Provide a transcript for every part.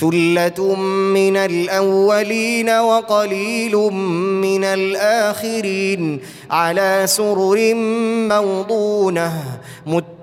ثله من الاولين وقليل من الاخرين على سرر موضونه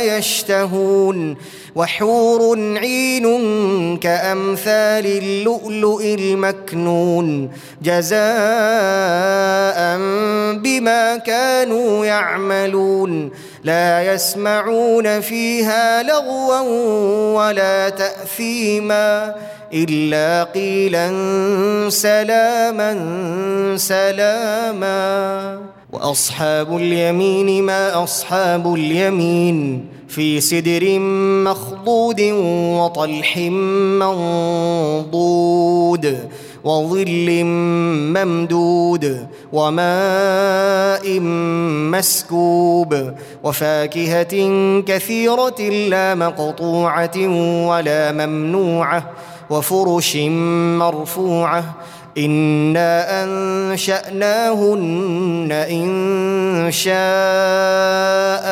يشتهون وحور عين كأمثال اللؤلؤ المكنون جزاء بما كانوا يعملون لا يسمعون فيها لغوا ولا تأثيما إلا قيلا سلاما سلاما وأصحاب اليمين ما أصحاب اليمين في سدر مخضود وطلح منضود وظل ممدود وماء مسكوب وفاكهة كثيرة لا مقطوعة ولا ممنوعة وفرش مرفوعة أنا انشاناهن ان شاء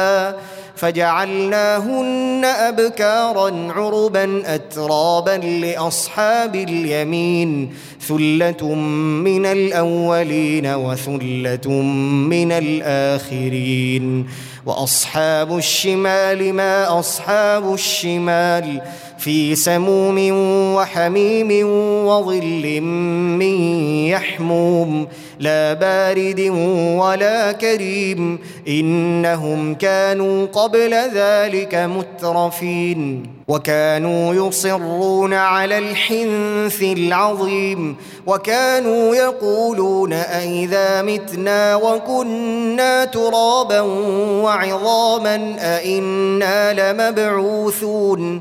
فجعلناهن ابكارا عربا اترابا لاصحاب اليمين ثله من الاولين وثله من الاخرين واصحاب الشمال ما اصحاب الشمال في سموم وحميم وظل من يحموم لا بارد ولا كريم إنهم كانوا قبل ذلك مترفين. وكانوا يصرون على الحنث العظيم وكانوا يقولون أئذا متنا وكنا ترابا وعظاما أئنا لمبعوثون.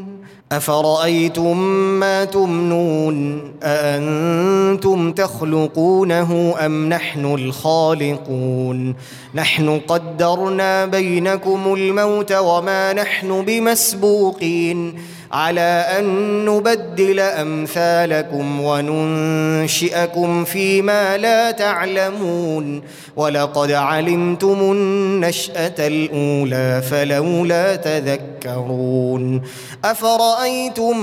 أفرأيتم ما تمنون؟ أأنتم تخلقونه أم نحن الخالقون؟ نحن قدرنا بينكم الموت وما نحن بمسبوقين. على أن نبدل أمثالكم وننشئكم فيما لا تعلمون. ولقد علمتم النشأة الأولى فلولا تذكرون. أفرأيتم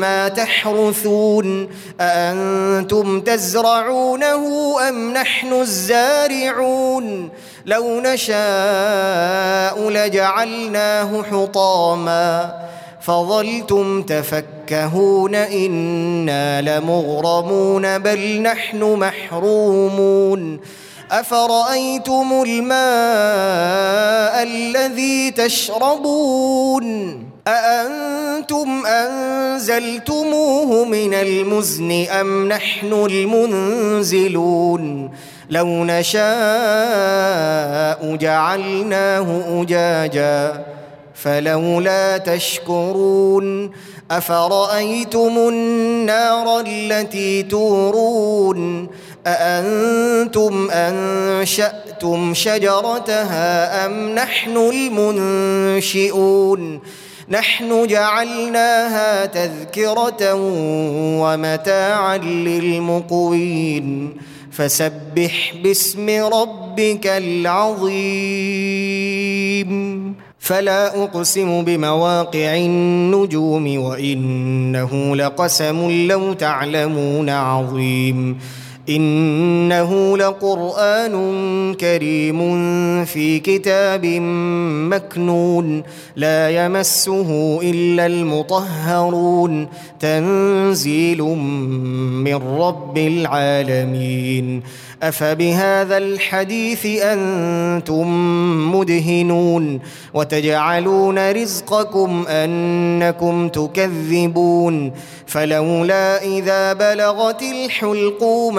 ما تحرثون؟ أأنتم تزرعونه أم نحن الزارعون؟ لو نشاء لجعلناه حطاما. فظلتم تفكهون إنا لمغرمون بل نحن محرومون أفرأيتم الماء الذي تشربون أأنتم أنزلتموه من المزن أم نحن المنزلون لو نشاء جعلناه أجاجا فلولا تشكرون أفرأيتم النار التي تورون أأنتم أنشأتم شجرتها أم نحن المنشئون نحن جعلناها تذكرة ومتاعا للمقوين فسبح باسم ربك العظيم فلا أقسم بمواقع النجوم وإنه لقسم لو تعلمون عظيم. إنه لقرآن كريم في كتاب مكنون لا يمسه إلا المطهرون تنزيل من رب العالمين أفبهذا الحديث أنتم مدهنون وتجعلون رزقكم أنكم تكذبون فلولا إذا بلغت الحلقوم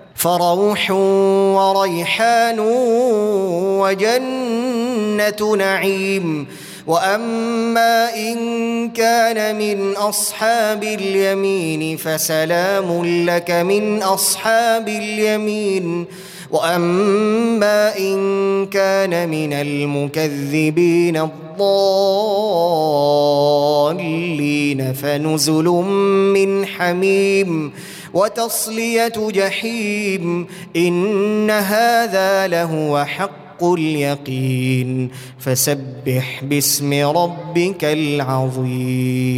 فروح وريحان وجنة نعيم. وأما إن كان من أصحاب اليمين فسلام لك من أصحاب اليمين. وأما إن كان من المكذبين الضالين فنزل من حميم. وتصلية جحيم إن هذا لهو حق اليقين. فسبح باسم ربك العظيم.